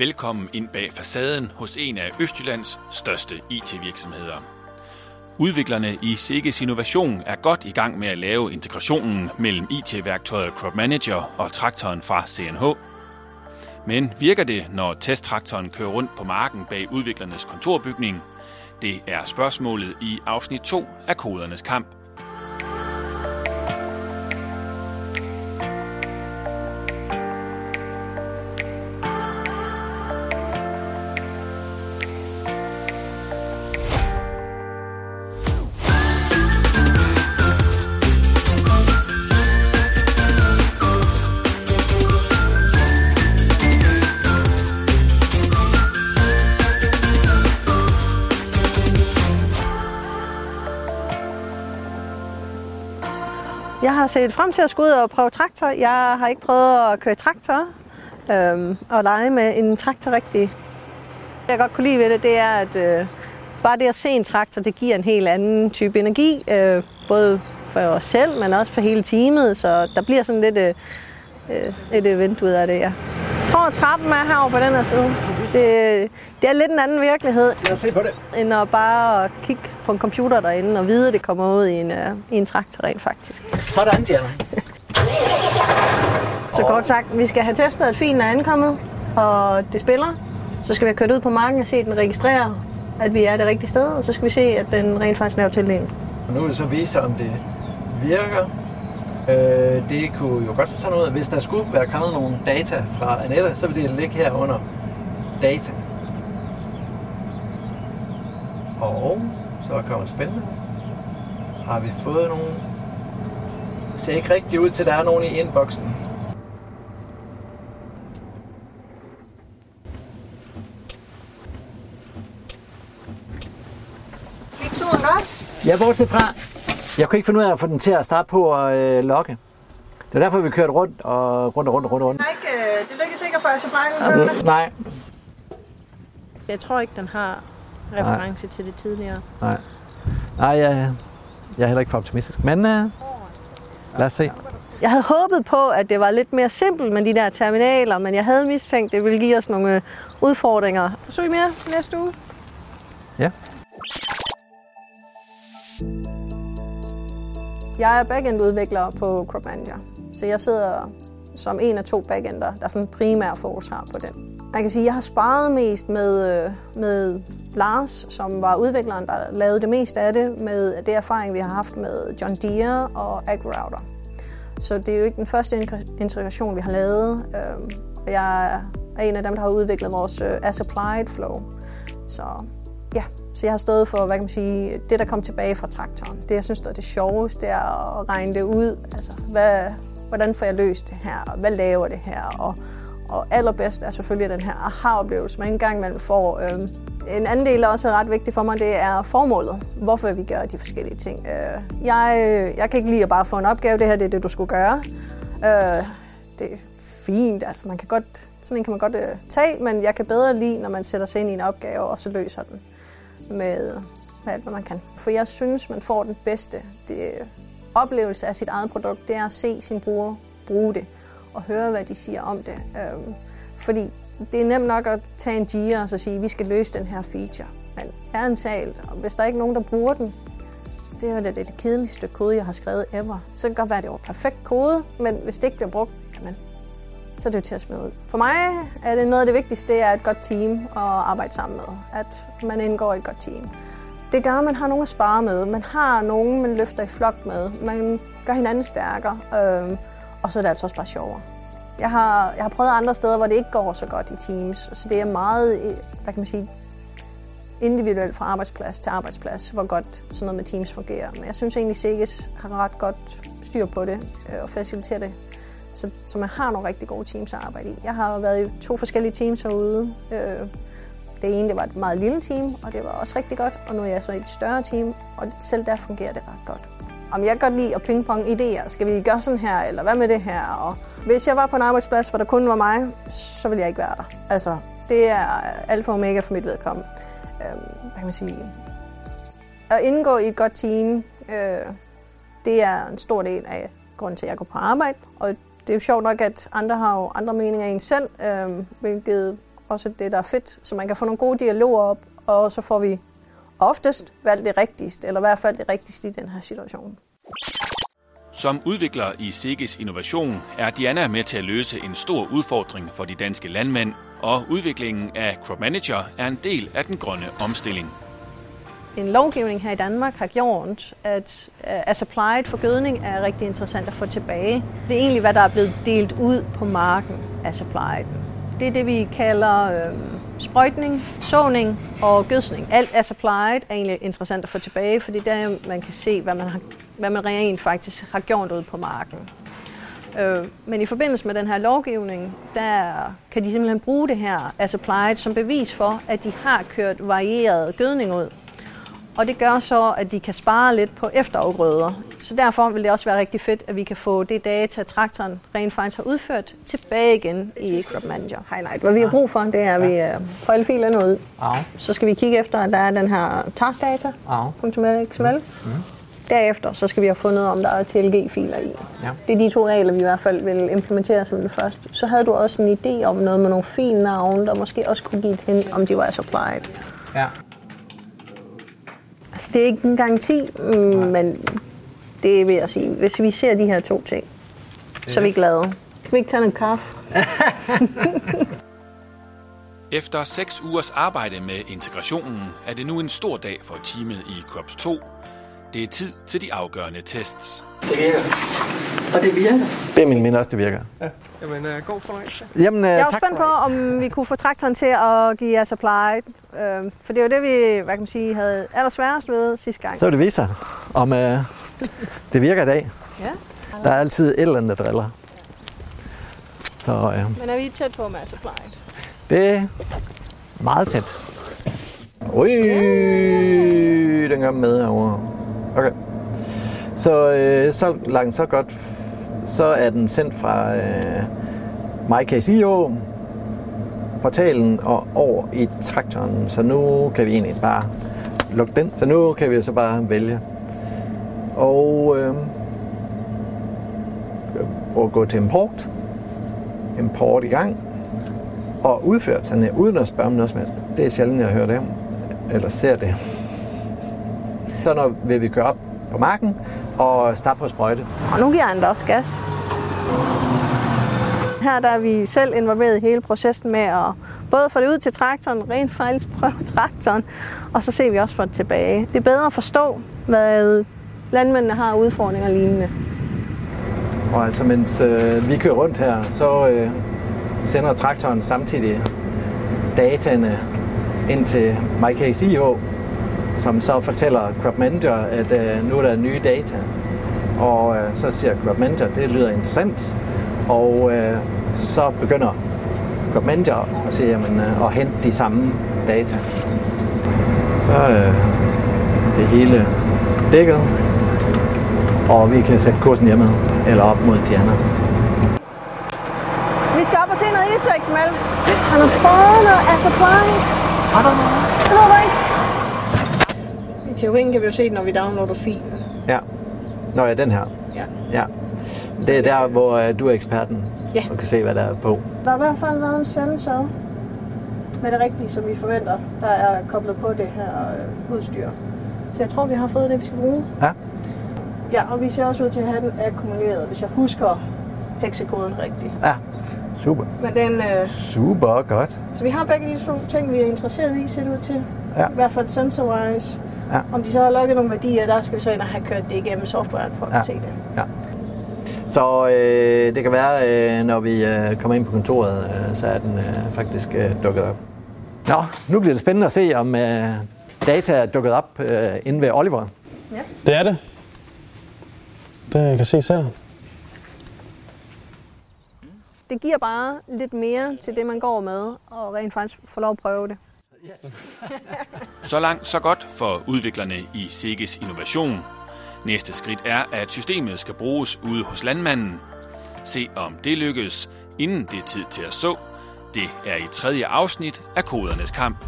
Velkommen ind bag facaden hos en af Østjyllands største IT-virksomheder. Udviklerne i Sikkes Innovation er godt i gang med at lave integrationen mellem IT-værktøjet Crop Manager og traktoren fra CNH. Men virker det, når testtraktoren kører rundt på marken bag udviklernes kontorbygning? Det er spørgsmålet i afsnit 2 af Kodernes Kamp. Har set frem til at skulle ud og prøve traktor. Jeg har ikke prøvet at køre traktor øhm, og lege med en traktor rigtig. Det jeg godt kunne lide ved det, det er, at øh, bare det at se en traktor, det giver en helt anden type energi. Øh, både for os selv, men også for hele teamet. Så der bliver sådan lidt øh, øh et event ud af det, ja. Jeg tror, at trappen er herovre på den her side. Det, det er lidt en anden virkelighed, Lad os se på det. end at bare kigge på en computer derinde og vide, at det kommer ud i en, uh, i en traktor rent faktisk. Sådan, Diana. Så kort sagt, vi skal have testet, at filen er ankommet, og det spiller. Så skal vi have kørt ud på marken og se, at den registrerer, at vi er det rigtige sted, og så skal vi se, at den rent faktisk laver tildeling. Og nu vil det så vise, om det virker. Øh, det kunne jo godt se sådan ud, at hvis der skulle være kommet nogle data fra Annette, så vil det ligge her under data. Og så kommer det spændende. Har vi fået nogen? Det ser ikke rigtigt ud til, at der er nogen i inboxen. Gik turen godt? Jeg er bortset fra, jeg kunne ikke finde ud af at få den til at starte på at øh, lokke. Det er derfor, vi kørte rundt og rundt og rundt og rundt. og rundt. Ikke, det lykkedes ikke at få altså Nej, Jeg tror ikke, den har reference til det tidligere. nej. Nej, jeg, jeg er heller ikke for optimistisk. Men øh, lad os se. Jeg havde håbet på, at det var lidt mere simpelt med de der terminaler, men jeg havde mistænkt, at det ville give os nogle øh, udfordringer. Forsøg mere næste uge. Ja. Jeg er backend-udvikler på Crop Manager, så jeg sidder som en af to backender, der sådan primært fokus har på den. Jeg kan sige, at jeg har sparet mest med, øh, med Lars, som var udvikleren, der lavede det meste af det, med det erfaring, vi har haft med John Deere og AgRouter. Så det er jo ikke den første integration, vi har lavet. Øhm, jeg er en af dem, der har udviklet vores øh, As Applied Flow. Så ja, så jeg har stået for, hvad kan man sige, det der kom tilbage fra traktoren. Det jeg synes, der er det sjoveste, det er at regne det ud. Altså, hvad, hvordan får jeg løst det her, og hvad laver det her, og, og allerbedst er selvfølgelig den her aha-oplevelse, man engang imellem får. Øhm, en anden del, der også er ret vigtig for mig, det er formålet. Hvorfor vi gør de forskellige ting. Øh, jeg, jeg kan ikke lide at bare få en opgave, det her det er det, du skulle gøre. Øh, det er fint, altså man kan godt, sådan en kan man godt øh, tage, men jeg kan bedre lide, når man sætter sig ind i en opgave og så løser den med, med alt, hvad man kan. For jeg synes, man får den bedste det, oplevelse af sit eget produkt, det er at se sin bruger bruge det og høre, hvad de siger om det. Øhm, fordi det er nemt nok at tage en gear og så sige, at vi skal løse den her feature. Men ærligt talt, og hvis der ikke er nogen, der bruger den, det er det, det, kedeligste kode, jeg har skrevet ever. Så kan det godt være, at det var perfekt kode, men hvis det ikke bliver brugt, jamen, så er det jo til at smide ud. For mig er det noget af det vigtigste, det er et godt team at arbejde sammen med. At man indgår i et godt team. Det gør, at man har nogen at spare med. Man har nogen, man løfter i flok med. Man gør hinanden stærkere. Øh, og så er det altså også bare sjovere. Jeg har, jeg har prøvet andre steder, hvor det ikke går så godt i teams. Så det er meget, hvad kan man sige, individuelt fra arbejdsplads til arbejdsplads, hvor godt sådan noget med teams fungerer. Men jeg synes egentlig, Sikkes har ret godt styr på det øh, og faciliterer det. Så, så man har nogle rigtig gode teams at arbejde i. Jeg har været i to forskellige teams herude. Øh, det ene det var et meget lille team, og det var også rigtig godt. Og nu er jeg så i et større team, og selv der fungerer det ret godt. Om jeg kan godt lide at pingpong idéer. Skal vi gøre sådan her, eller hvad med det her? Og hvis jeg var på en arbejdsplads, hvor der kun var mig, så ville jeg ikke være der. Altså, det er alfa og omega for mit vedkommende. Øh, hvad kan man sige? At indgå i et godt team, øh, det er en stor del af grunden til, at jeg går på arbejde. Og det er jo sjovt nok, at andre har jo andre meninger end en selv, øh, hvilket også det, der er fedt, så man kan få nogle gode dialoger op, og så får vi oftest valgt det rigtigste, eller i hvert fald det rigtigste i den her situation. Som udvikler i SIGGES Innovation er Diana med til at løse en stor udfordring for de danske landmænd, og udviklingen af Crop Manager er en del af den grønne omstilling. En lovgivning her i Danmark har gjort, at as applied for gødning er rigtig interessant at få tilbage. Det er egentlig, hvad der er blevet delt ud på marken as applied. Det er det, vi kalder øh, sprøjtning, såning og gødsning. Alt as applied er egentlig interessant at få tilbage, fordi der man kan se, hvad man, har, hvad man rent faktisk har gjort ud på marken. Øh, men i forbindelse med den her lovgivning, der kan de simpelthen bruge det her as applied som bevis for, at de har kørt varieret gødning ud. Og det gør så, at de kan spare lidt på efterafgrøder. Så derfor vil det også være rigtig fedt, at vi kan få det data, traktoren rent faktisk har udført, tilbage igen i Crop Manager Highlight. Hvad vi har brug for, det er, at vi øh, får alle filerne ud. Så skal vi kigge efter, at der er den her taskdata.xml. Mm. Derefter så skal vi have fundet, om der er TLG-filer i. Ja. Det er de to regler, vi i hvert fald vil implementere som det første. Så havde du også en idé om noget med nogle filnavne, der måske også kunne give et hint, om de var applied. Ja. Altså, det er ikke en garanti, mm, men det vil jeg sige. Hvis vi ser de her to ting, så er vi glade. Kan vi ikke tage en kaffe? Efter seks ugers arbejde med integrationen er det nu en stor dag for teamet i Crops 2. Det er tid til de afgørende tests. Det virker. Og det virker. Det er min minde også, det virker. Ja. Jamen, uh, god fornøjelse. Jamen, uh, jeg er tak spændt på, om vi kunne få traktoren til at give jer supply. Uh, for det er jo det, vi hvad kan man sige, havde allersværest ved sidste gang. Så vil det vise sig, om uh, det virker i dag. Ja. Der er altid et eller andet, der driller. Så, uh, Men er vi tæt på med supply? Det er meget tæt. Ui, den gør med herovre. Okay. Så, øh, så langt, så godt. Så er den sendt fra øh, MyCase.io portalen og over i traktoren. Så nu kan vi egentlig bare lukke den. Så nu kan vi så bare vælge. Og øh, og gå til import. Import i gang. Og udført sådan uden at spørge om noget som helst. Det er sjældent, jeg hører det. Eller ser det. Så når vil vi køre op på marken og starte på at sprøjte. Og nu giver han også gas. Her der er vi selv involveret i hele processen med at både få det ud til traktoren, rent faktisk prøve traktoren, og så ser vi også for det tilbage. Det er bedre at forstå, hvad landmændene har udfordringer lignende. Og altså, mens øh, vi kører rundt her, så øh, sender traktoren samtidig dataene ind til MyCase.io, som så fortæller Crop Manager, at øh, nu er der nye data. Og øh, så siger Crop Manager, det lyder interessant. Og øh, så begynder Crop Manager at, sige, jamen, øh, at hente de samme data. Så øh, det hele dækket, og vi kan sætte kursen hjemme eller op mod Diana. Vi skal op og se noget isvæksmel. Han har fået noget af supply. Har du noget? Det ved du ikke teorien kan vi jo se når vi downloader filen. Ja. Nå ja, den her. Ja. ja. Det er der, hvor uh, du er eksperten ja. og kan se, hvad der er på. Der har i hvert fald været en sensor med det rigtige, som vi forventer, der er koblet på det her øh, udstyr. Så jeg tror, vi har fået det, vi skal bruge. Ja. Ja, og vi ser også ud til at have den akkumuleret, hvis jeg husker heksekoden rigtigt. Ja, super. Men den, øh, super godt. Så vi har begge de to ting, vi er interesseret i, ser det ud til. Ja. I hvert fald sensor-wise. Ja. Om de så har lukket nogle værdier, der skal vi så ind og have kørt det igennem softwaren for ja. at se det. Ja. Så øh, det kan være, øh, når vi øh, kommer ind på kontoret, øh, så er den øh, faktisk øh, dukket op. Nå, nu bliver det spændende at se, om øh, data er dukket op øh, inde ved Oliver. Ja. Det er det. Det kan ses her. Det giver bare lidt mere til det, man går med, og rent faktisk få lov at prøve det så langt, så godt for udviklerne i Sikkes Innovation. Næste skridt er, at systemet skal bruges ude hos landmanden. Se om det lykkes, inden det er tid til at så. Det er i tredje afsnit af Kodernes Kamp.